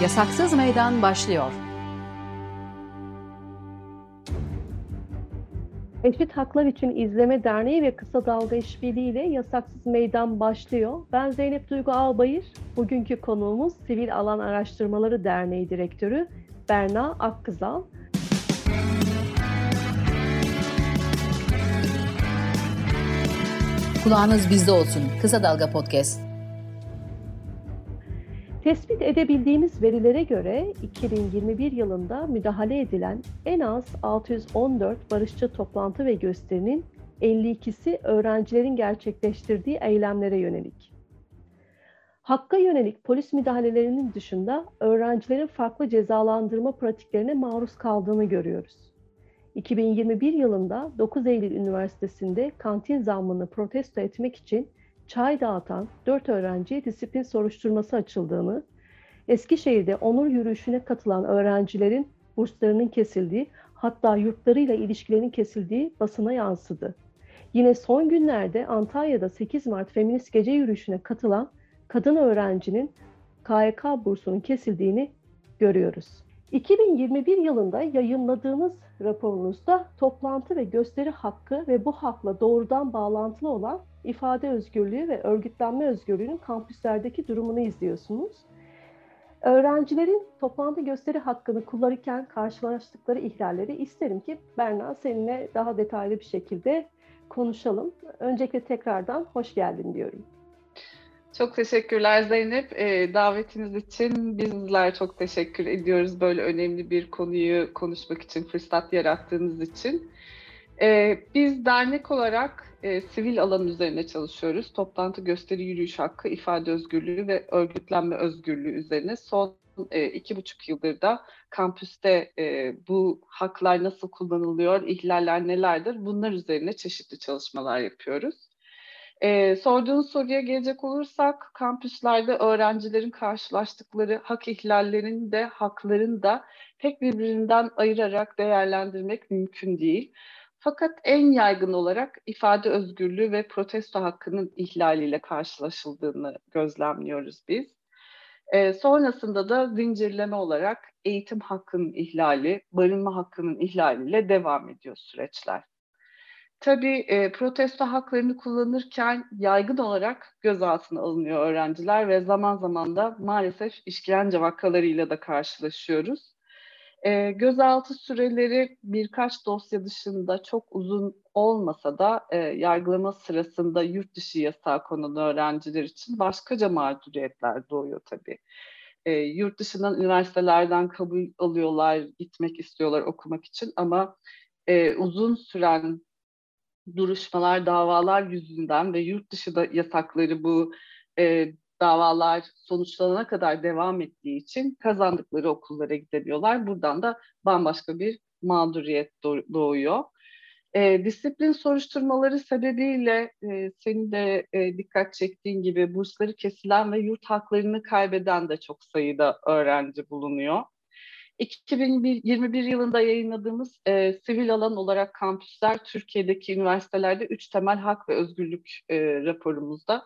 Yasaksız Meydan başlıyor. Eşit Haklar İçin İzleme Derneği ve Kısa Dalga İşbirliği ile Yasaksız Meydan başlıyor. Ben Zeynep Duygu Albayır. Bugünkü konuğumuz Sivil Alan Araştırmaları Derneği Direktörü Berna Akkızal. Kulağınız bizde olsun. Kısa Dalga Podcast. Tespit edebildiğimiz verilere göre 2021 yılında müdahale edilen en az 614 barışçı toplantı ve gösterinin 52'si öğrencilerin gerçekleştirdiği eylemlere yönelik. Hakka yönelik polis müdahalelerinin dışında öğrencilerin farklı cezalandırma pratiklerine maruz kaldığını görüyoruz. 2021 yılında 9 Eylül Üniversitesi'nde kantin zammını protesto etmek için çay dağıtan 4 öğrenciye disiplin soruşturması açıldığını, Eskişehir'de onur yürüyüşüne katılan öğrencilerin burslarının kesildiği, hatta yurtlarıyla ilişkilerinin kesildiği basına yansıdı. Yine son günlerde Antalya'da 8 Mart Feminist Gece Yürüyüşü'ne katılan kadın öğrencinin KYK bursunun kesildiğini görüyoruz. 2021 yılında yayınladığınız raporunuzda toplantı ve gösteri hakkı ve bu hakla doğrudan bağlantılı olan ifade özgürlüğü ve örgütlenme özgürlüğünün kampüslerdeki durumunu izliyorsunuz. Öğrencilerin toplantı gösteri hakkını kullanırken karşılaştıkları ihlalleri isterim ki Berna seninle daha detaylı bir şekilde konuşalım. Öncelikle tekrardan hoş geldin diyorum. Çok teşekkürler Zeynep. E, davetiniz için bizler çok teşekkür ediyoruz. Böyle önemli bir konuyu konuşmak için fırsat yarattığınız için. E, biz dernek olarak e, sivil alan üzerine çalışıyoruz. Toplantı, gösteri, yürüyüş hakkı, ifade özgürlüğü ve örgütlenme özgürlüğü üzerine son e, iki buçuk yıldır da kampüste e, bu haklar nasıl kullanılıyor, ihlaller nelerdir bunlar üzerine çeşitli çalışmalar yapıyoruz. E, sorduğunuz soruya gelecek olursak kampüslerde öğrencilerin karşılaştıkları hak ihlallerini de hakların da pek birbirinden ayırarak değerlendirmek mümkün değil. Fakat en yaygın olarak ifade özgürlüğü ve protesto hakkının ihlaliyle karşılaşıldığını gözlemliyoruz biz. E, sonrasında da zincirleme olarak eğitim hakkının ihlali, barınma hakkının ihlaliyle devam ediyor süreçler. Tabii e, protesto haklarını kullanırken yaygın olarak gözaltına alınıyor öğrenciler ve zaman zaman da maalesef işkence vakalarıyla da karşılaşıyoruz. E, gözaltı süreleri birkaç dosya dışında çok uzun olmasa da e, yargılama sırasında yurt dışı yasağı konan öğrenciler için başkaca mağduriyetler doğuyor tabii. E, yurt dışından üniversitelerden kabul alıyorlar, gitmek istiyorlar okumak için ama e, uzun süren duruşmalar, davalar yüzünden ve yurt dışı da yasakları bu e, davalar sonuçlanana kadar devam ettiği için kazandıkları okullara gidemiyorlar. Buradan da bambaşka bir mağduriyet doğuyor. E, disiplin soruşturmaları sebebiyle e, senin de e, dikkat çektiğin gibi bursları kesilen ve yurt haklarını kaybeden de çok sayıda öğrenci bulunuyor. 2021 yılında yayınladığımız e, sivil alan olarak kampüsler Türkiye'deki üniversitelerde üç temel hak ve özgürlük e, raporumuzda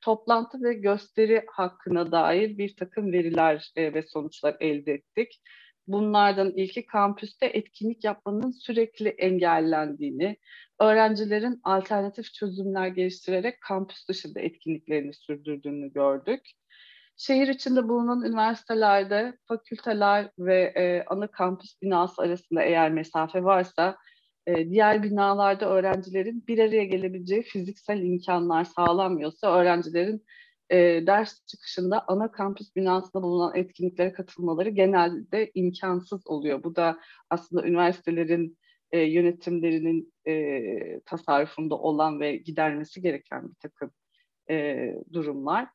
toplantı ve gösteri hakkına dair bir takım veriler e, ve sonuçlar elde ettik. Bunlardan ilki kampüste etkinlik yapmanın sürekli engellendiğini, öğrencilerin alternatif çözümler geliştirerek kampüs dışında etkinliklerini sürdürdüğünü gördük. Şehir içinde bulunan üniversitelerde fakülteler ve e, ana kampüs binası arasında eğer mesafe varsa e, diğer binalarda öğrencilerin bir araya gelebileceği fiziksel imkanlar sağlanmıyorsa öğrencilerin e, ders çıkışında ana kampüs binasında bulunan etkinliklere katılmaları genelde imkansız oluyor. Bu da aslında üniversitelerin e, yönetimlerinin e, tasarrufunda olan ve gidermesi gereken bir takım e, durumlar.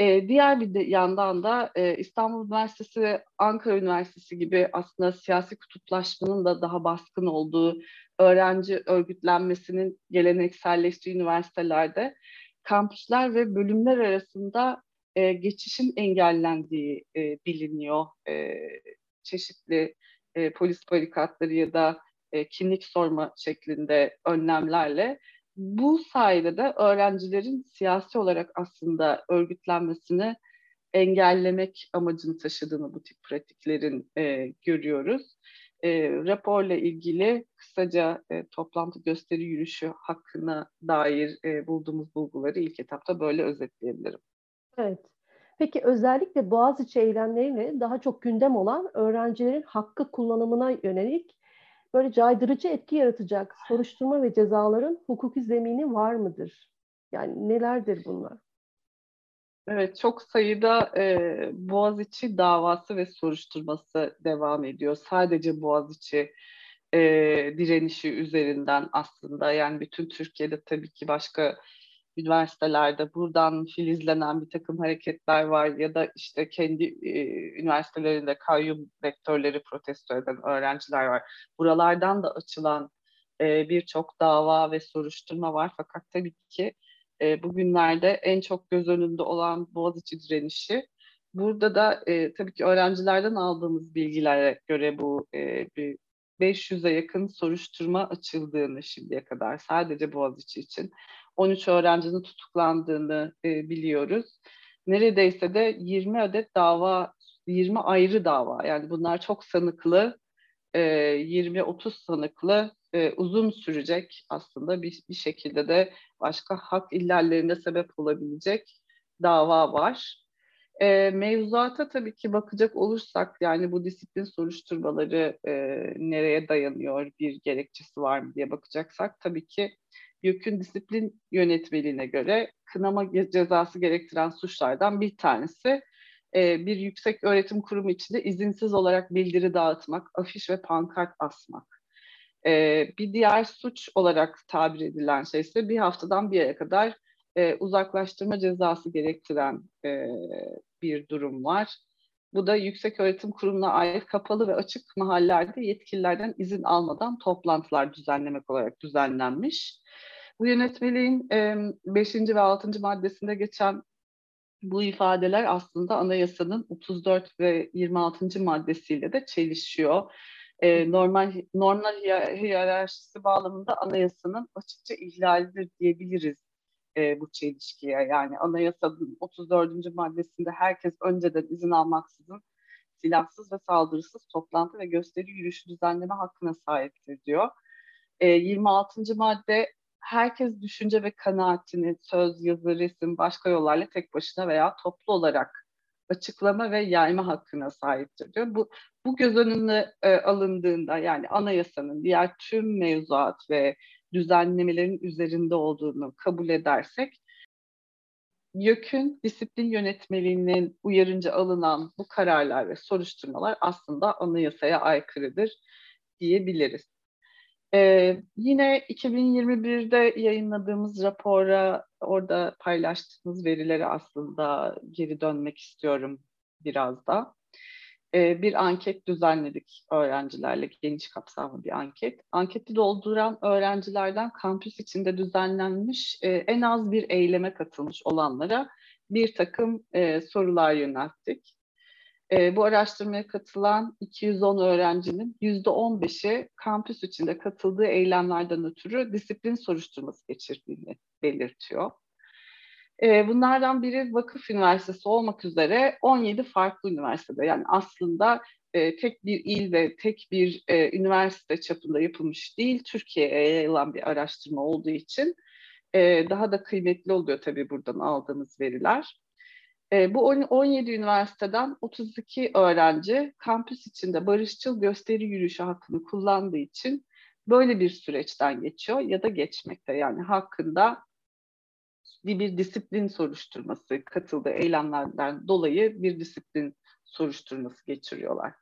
E, diğer bir de yandan da e, İstanbul Üniversitesi ve Ankara Üniversitesi gibi aslında siyasi kutuplaşmanın da daha baskın olduğu öğrenci örgütlenmesinin gelenekselleştiği üniversitelerde kampüsler ve bölümler arasında e, geçişin engellendiği e, biliniyor. E, çeşitli e, polis barikatları ya da e, kimlik sorma şeklinde önlemlerle bu sayede de öğrencilerin siyasi olarak aslında örgütlenmesini engellemek amacını taşıdığını bu tip pratiklerin e, görüyoruz. E, raporla ilgili kısaca e, toplantı gösteri yürüyüşü hakkına dair e, bulduğumuz bulguları ilk etapta böyle özetleyebilirim. Evet. Peki özellikle Boğaziçi eylemleriyle daha çok gündem olan öğrencilerin hakkı kullanımına yönelik böyle caydırıcı etki yaratacak soruşturma ve cezaların hukuki zemini var mıdır? Yani nelerdir bunlar? Evet, çok sayıda e, Boğaziçi davası ve soruşturması devam ediyor. Sadece Boğaziçi e, direnişi üzerinden aslında yani bütün Türkiye'de tabii ki başka üniversitelerde buradan filizlenen bir takım hareketler var ya da işte kendi e, üniversitelerinde kayyum rektörleri protesto eden öğrenciler var. Buralardan da açılan e, birçok dava ve soruşturma var fakat tabii ki e, bugünlerde en çok göz önünde olan Boğaziçi direnişi. Burada da e, tabii ki öğrencilerden aldığımız bilgilere göre bu e, bir 500'e yakın soruşturma açıldığını şimdiye kadar sadece Boğaziçi için 13 öğrencinin tutuklandığını e, biliyoruz. Neredeyse de 20 adet dava, 20 ayrı dava yani bunlar çok sanıklı, e, 20-30 sanıklı e, uzun sürecek aslında bir, bir şekilde de başka hak ihlallerine sebep olabilecek dava var. E, mevzuata tabii ki bakacak olursak yani bu disiplin soruşturmaları e, nereye dayanıyor, bir gerekçesi var mı diye bakacaksak tabii ki YÖK'ün disiplin yönetmeliğine göre kınama cezası gerektiren suçlardan bir tanesi e, bir yüksek öğretim kurumu içinde izinsiz olarak bildiri dağıtmak, afiş ve pankart asmak. E, bir diğer suç olarak tabir edilen şey ise bir haftadan bir aya kadar e, uzaklaştırma cezası gerektiren e, bir durum var. Bu da yüksek öğretim kurumuna ait kapalı ve açık mahallelerde yetkililerden izin almadan toplantılar düzenlemek olarak düzenlenmiş. Bu yönetmeliğin 5. ve 6. maddesinde geçen bu ifadeler aslında anayasanın 34 ve 26. maddesiyle de çelişiyor. E, normal normlar hiyerarşisi bağlamında anayasanın açıkça ihlalidir diyebiliriz e, bu çelişkiye. Yani anayasanın 34. maddesinde herkes önceden izin almaksızın silahsız ve saldırısız toplantı ve gösteri yürüyüşü düzenleme hakkına sahiptir diyor. E, 26. madde herkes düşünce ve kanaatini söz, yazı, resim, başka yollarla tek başına veya toplu olarak açıklama ve yayma hakkına sahiptir diyor. Bu, bu göz önüne e, alındığında yani anayasanın diğer tüm mevzuat ve düzenlemelerin üzerinde olduğunu kabul edersek YÖK'ün disiplin yönetmeliğinin uyarınca alınan bu kararlar ve soruşturmalar aslında anayasaya aykırıdır diyebiliriz. Ee, yine 2021'de yayınladığımız rapora orada paylaştığımız verileri aslında geri dönmek istiyorum biraz da. Ee, bir anket düzenledik öğrencilerle, geniş kapsamlı bir anket. Anketi dolduran öğrencilerden kampüs içinde düzenlenmiş e, en az bir eyleme katılmış olanlara bir takım e, sorular yönelttik. E, bu araştırmaya katılan 210 öğrencinin %15'i kampüs içinde katıldığı eylemlerden ötürü disiplin soruşturması geçirdiğini belirtiyor. E, bunlardan biri Vakıf Üniversitesi olmak üzere 17 farklı üniversitede yani aslında e, tek bir il ve tek bir e, üniversite çapında yapılmış değil, Türkiye'ye yayılan bir araştırma olduğu için e, daha da kıymetli oluyor tabii buradan aldığımız veriler. Bu 17 üniversiteden 32 öğrenci kampüs içinde barışçıl gösteri yürüyüşü hakkını kullandığı için böyle bir süreçten geçiyor ya da geçmekte. Yani hakkında bir disiplin soruşturması katıldığı eylemlerden dolayı bir disiplin soruşturması geçiriyorlar.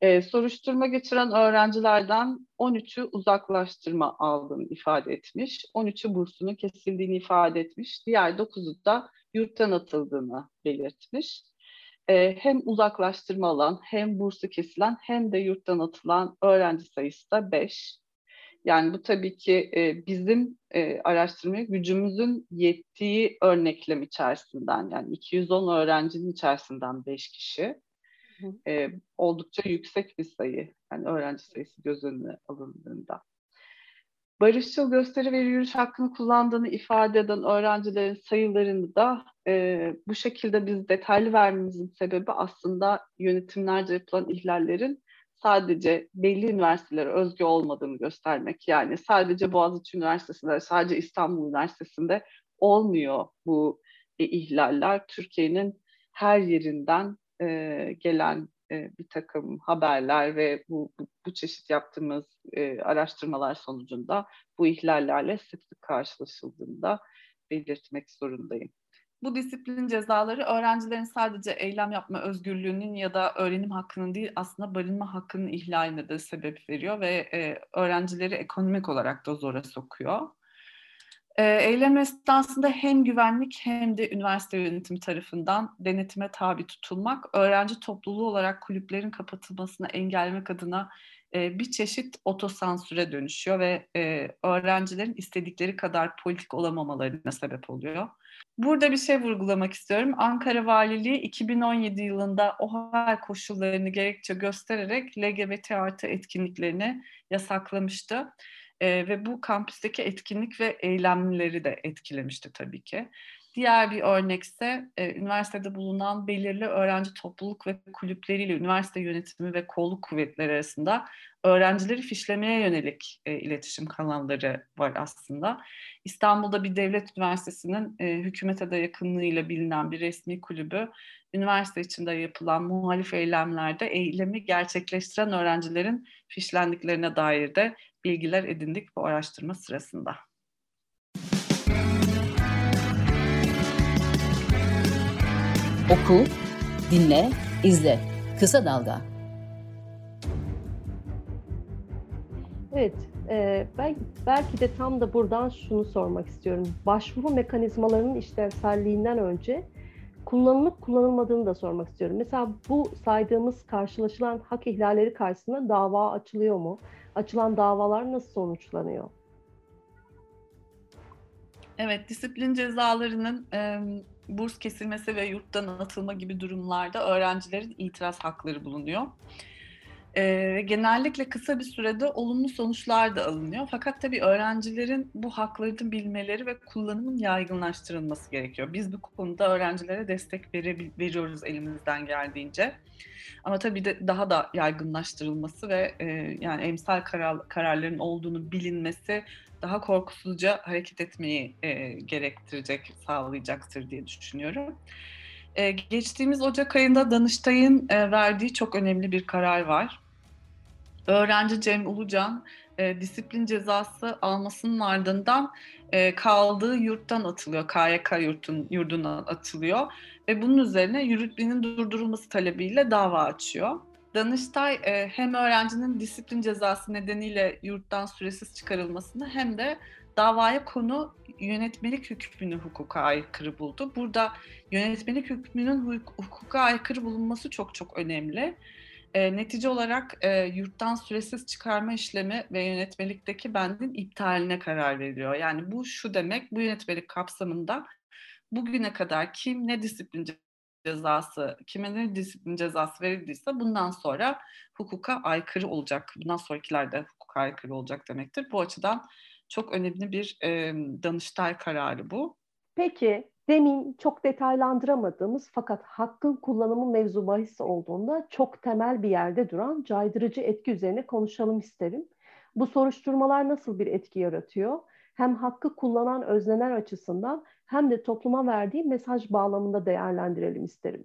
Ee, soruşturma geçiren öğrencilerden 13'ü uzaklaştırma aldığını ifade etmiş, 13'ü bursunun kesildiğini ifade etmiş, diğer 9'u da yurttan atıldığını belirtmiş. E, hem uzaklaştırma alan, hem bursu kesilen, hem de yurttan atılan öğrenci sayısı da 5. Yani bu tabii ki e, bizim e, araştırmaya gücümüzün yettiği örneklem içerisinden, yani 210 öğrencinin içerisinden 5 kişi. E, oldukça yüksek bir sayı, yani öğrenci sayısı göz önüne alındığında. barışçıl gösteri ve yürüyüş hakkını kullandığını ifade eden öğrencilerin sayılarını da e, bu şekilde biz detaylı vermemizin sebebi aslında yönetimlerce yapılan ihlallerin sadece belli üniversitelere özgü olmadığını göstermek. Yani sadece Boğaziçi Üniversitesi'nde, sadece İstanbul Üniversitesi'nde olmuyor bu e, ihlaller. Türkiye'nin her yerinden e, gelen e, bir takım haberler ve bu, bu, bu çeşit yaptığımız e, araştırmalar sonucunda bu ihlallerle sık sık karşılaşıldığında belirtmek zorundayım. Bu disiplin cezaları öğrencilerin sadece eylem yapma özgürlüğünün ya da öğrenim hakkının değil aslında barınma hakkının ihlaline de sebep veriyor ve e, öğrencileri ekonomik olarak da zora sokuyor. E, eylem esnasında hem güvenlik hem de üniversite yönetimi tarafından denetime tabi tutulmak, öğrenci topluluğu olarak kulüplerin kapatılmasını engellemek adına e, bir çeşit otosansüre dönüşüyor ve e, öğrencilerin istedikleri kadar politik olamamalarına sebep oluyor. Burada bir şey vurgulamak istiyorum. Ankara Valiliği 2017 yılında o hal koşullarını gerekçe göstererek LGBT artı etkinliklerini yasaklamıştı. E, ve bu kampüsteki etkinlik ve eylemleri de etkilemişti tabii ki. Diğer bir örnekse e, üniversitede bulunan belirli öğrenci topluluk ve kulüpleriyle üniversite yönetimi ve kolluk kuvvetleri arasında öğrencileri fişlemeye yönelik e, iletişim kanalları var aslında. İstanbul'da bir devlet üniversitesinin e, hükümete de yakınlığıyla bilinen bir resmi kulübü üniversite içinde yapılan muhalif eylemlerde eylemi gerçekleştiren öğrencilerin fişlendiklerine dair de bilgiler edindik bu araştırma sırasında. Oku, dinle, izle. Kısa Dalga. Evet, e, ben belki de tam da buradan şunu sormak istiyorum. Başvuru mekanizmalarının işlevselliğinden önce kullanılıp kullanılmadığını da sormak istiyorum. Mesela bu saydığımız karşılaşılan hak ihlalleri karşısında dava açılıyor mu? Açılan davalar nasıl sonuçlanıyor? Evet, disiplin cezalarının e, burs kesilmesi ve yurttan atılma gibi durumlarda öğrencilerin itiraz hakları bulunuyor. E, genellikle kısa bir sürede olumlu sonuçlar da alınıyor. Fakat tabii öğrencilerin bu haklarını bilmeleri ve kullanımın yaygınlaştırılması gerekiyor. Biz bu konuda öğrencilere destek vere, veriyoruz elimizden geldiğince. Ama tabii de daha da yaygınlaştırılması ve e, yani emsal karar, kararların olduğunu bilinmesi daha korkusuzca hareket etmeyi e, gerektirecek, sağlayacaktır diye düşünüyorum. E, geçtiğimiz Ocak ayında Danıştay'ın e, verdiği çok önemli bir karar var. Öğrenci Cem Ulucan e, disiplin cezası almasının ardından e, kaldığı yurttan atılıyor. KYK yurtun, yurduna atılıyor ve bunun üzerine yürütmenin durdurulması talebiyle dava açıyor. Danıştay e, hem öğrencinin disiplin cezası nedeniyle yurttan süresiz çıkarılmasını hem de davaya konu yönetmelik hükmünü hukuka aykırı buldu. Burada yönetmelik hükmünün hukuka aykırı bulunması çok çok önemli. E, netice olarak e, yurttan süresiz çıkarma işlemi ve yönetmelikteki bendin iptaline karar veriyor. Yani bu şu demek, bu yönetmelik kapsamında bugüne kadar kim ne disiplin cezası, kime ne disiplin cezası verildiyse bundan sonra hukuka aykırı olacak. Bundan sonrakiler de hukuka aykırı olacak demektir. Bu açıdan çok önemli bir e, Danıştay kararı bu. Peki demin çok detaylandıramadığımız fakat hakkın kullanımı mevzu bahis olduğunda çok temel bir yerde duran caydırıcı etki üzerine konuşalım isterim. Bu soruşturmalar nasıl bir etki yaratıyor? Hem hakkı kullanan özneler açısından hem de topluma verdiği mesaj bağlamında değerlendirelim isterim.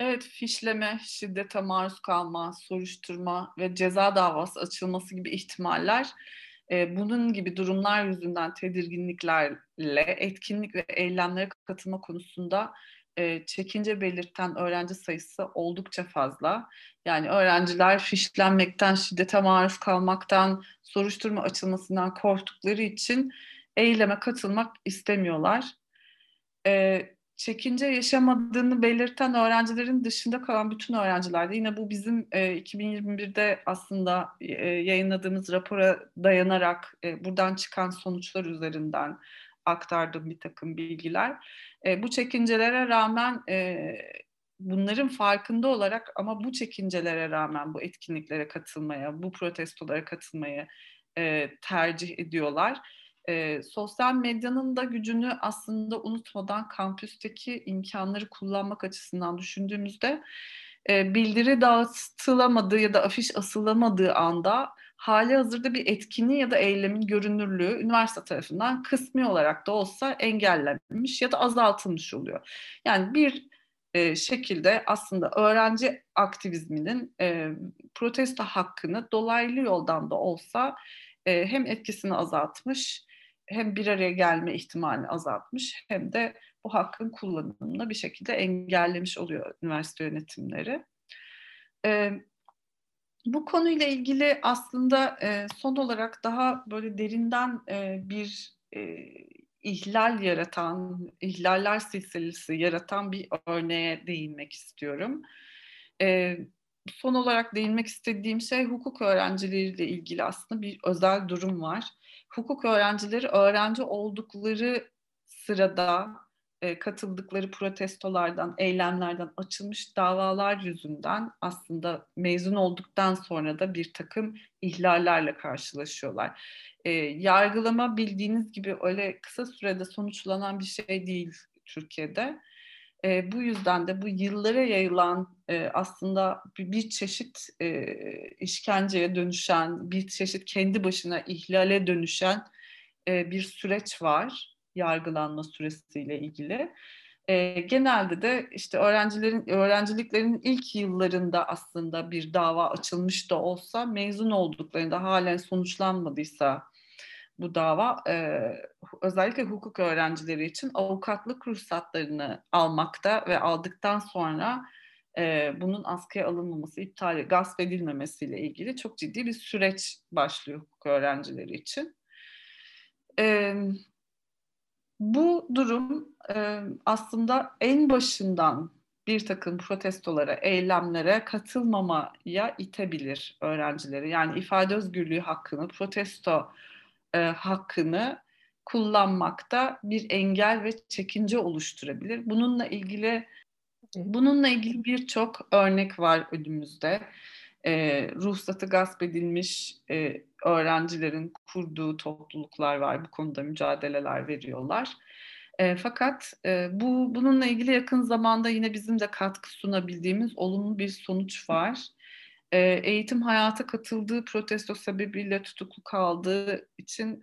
Evet, fişleme, şiddete maruz kalma, soruşturma ve ceza davası açılması gibi ihtimaller e, bunun gibi durumlar yüzünden tedirginliklerle etkinlik ve eylemlere katılma konusunda e, çekince belirten öğrenci sayısı oldukça fazla. Yani öğrenciler fişlenmekten, şiddete maruz kalmaktan, soruşturma açılmasından korktukları için eyleme katılmak istemiyorlar. E, çekince yaşamadığını belirten öğrencilerin dışında kalan bütün öğrencilerde yine bu bizim e, 2021'de aslında e, yayınladığımız rapora dayanarak e, buradan çıkan sonuçlar üzerinden aktardığım bir takım bilgiler. E, bu çekincelere rağmen e, bunların farkında olarak ama bu çekincelere rağmen bu etkinliklere katılmaya, bu protestolara katılmayı e, tercih ediyorlar. E, sosyal medyanın da gücünü aslında unutmadan kampüsteki imkanları kullanmak açısından düşündüğümüzde e, bildiri dağıtılamadığı ya da afiş asılamadığı anda hali hazırda bir etkinliği ya da eylemin görünürlüğü üniversite tarafından kısmi olarak da olsa engellenmiş ya da azaltılmış oluyor. Yani bir e, şekilde aslında öğrenci aktivizminin e, protesto hakkını dolaylı yoldan da olsa e, hem etkisini azaltmış hem bir araya gelme ihtimalini azaltmış hem de bu hakkın kullanımını bir şekilde engellemiş oluyor üniversite yönetimleri. E, bu konuyla ilgili aslında e, son olarak daha böyle derinden e, bir e, ihlal yaratan, ihlaller silsilesi yaratan bir örneğe değinmek istiyorum. E, son olarak değinmek istediğim şey hukuk öğrencileriyle ilgili aslında bir özel durum var. Hukuk öğrencileri öğrenci oldukları sırada e, katıldıkları protestolardan, eylemlerden açılmış davalar yüzünden aslında mezun olduktan sonra da bir takım ihlallerle karşılaşıyorlar. E, yargılama bildiğiniz gibi öyle kısa sürede sonuçlanan bir şey değil Türkiye'de. E, bu yüzden de bu yıllara yayılan e, aslında bir, bir çeşit e, işkenceye dönüşen, bir çeşit kendi başına ihlale dönüşen e, bir süreç var yargılanma süresiyle ilgili. E, genelde de işte öğrencilerin öğrenciliklerin ilk yıllarında aslında bir dava açılmış da olsa mezun olduklarında halen sonuçlanmadıysa bu dava e, özellikle hukuk öğrencileri için avukatlık ruhsatlarını almakta ve aldıktan sonra e, bunun askıya alınmaması, iptal, gasp edilmemesiyle ilgili çok ciddi bir süreç başlıyor hukuk öğrencileri için. E, bu durum e, aslında en başından bir takım protestolara, eylemlere katılmamaya itebilir öğrencileri. Yani ifade özgürlüğü hakkını, protesto e, hakkını kullanmakta bir engel ve çekince oluşturabilir. Bununla ilgili bununla ilgili birçok örnek var önümüzde. E, ruhsatı gasp edilmiş e, öğrencilerin kurduğu topluluklar var. Bu konuda mücadeleler veriyorlar. E, fakat e, bu bununla ilgili yakın zamanda yine bizim de katkı sunabildiğimiz olumlu bir sonuç var eğitim hayata katıldığı protesto sebebiyle tutuklu kaldığı için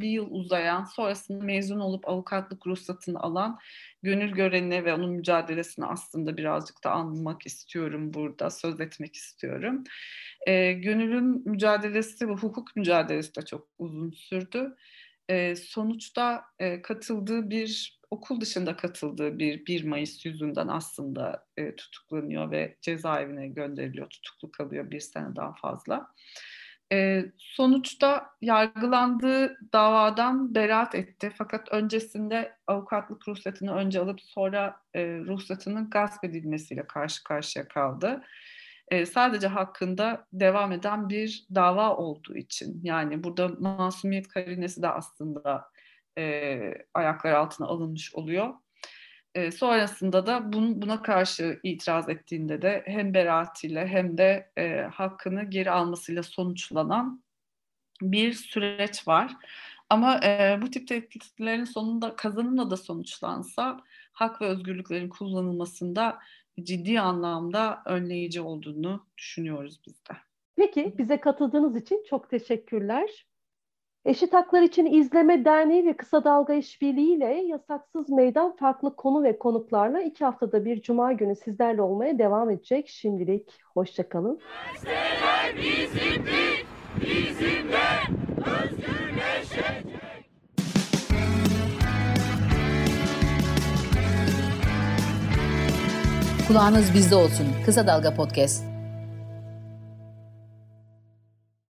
bir yıl uzayan sonrasında mezun olup avukatlık ruhsatını alan gönül göreni ve onun mücadelesini aslında birazcık da anlamak istiyorum burada, söz etmek istiyorum. Gönül'ün mücadelesi ve hukuk mücadelesi de çok uzun sürdü. Sonuçta katıldığı bir okul dışında katıldığı bir 1 Mayıs yüzünden aslında e, tutuklanıyor ve cezaevine gönderiliyor, tutuklu kalıyor bir seneden fazla. E, sonuçta yargılandığı davadan beraat etti. Fakat öncesinde avukatlık ruhsatını önce alıp sonra e, ruhsatının gasp edilmesiyle karşı karşıya kaldı. E, sadece hakkında devam eden bir dava olduğu için yani burada masumiyet karinesi de aslında e, ayaklar altına alınmış oluyor. E, sonrasında da bun, buna karşı itiraz ettiğinde de hem beraatiyle hem de e, hakkını geri almasıyla sonuçlanan bir süreç var. Ama e, bu tip tehditlerin sonunda kazanımla da sonuçlansa hak ve özgürlüklerin kullanılmasında ciddi anlamda önleyici olduğunu düşünüyoruz biz de. Peki bize katıldığınız için çok teşekkürler. Eşit Haklar İçin İzleme Derneği ve Kısa Dalga İşbirliği ile Yasaksız Meydan farklı konu ve konuklarla iki haftada bir cuma günü sizlerle olmaya devam edecek. Şimdilik hoşçakalın. bizimdir, bizimle özgürleşecek. Kulağınız bizde olsun. Kısa Dalga Podcast.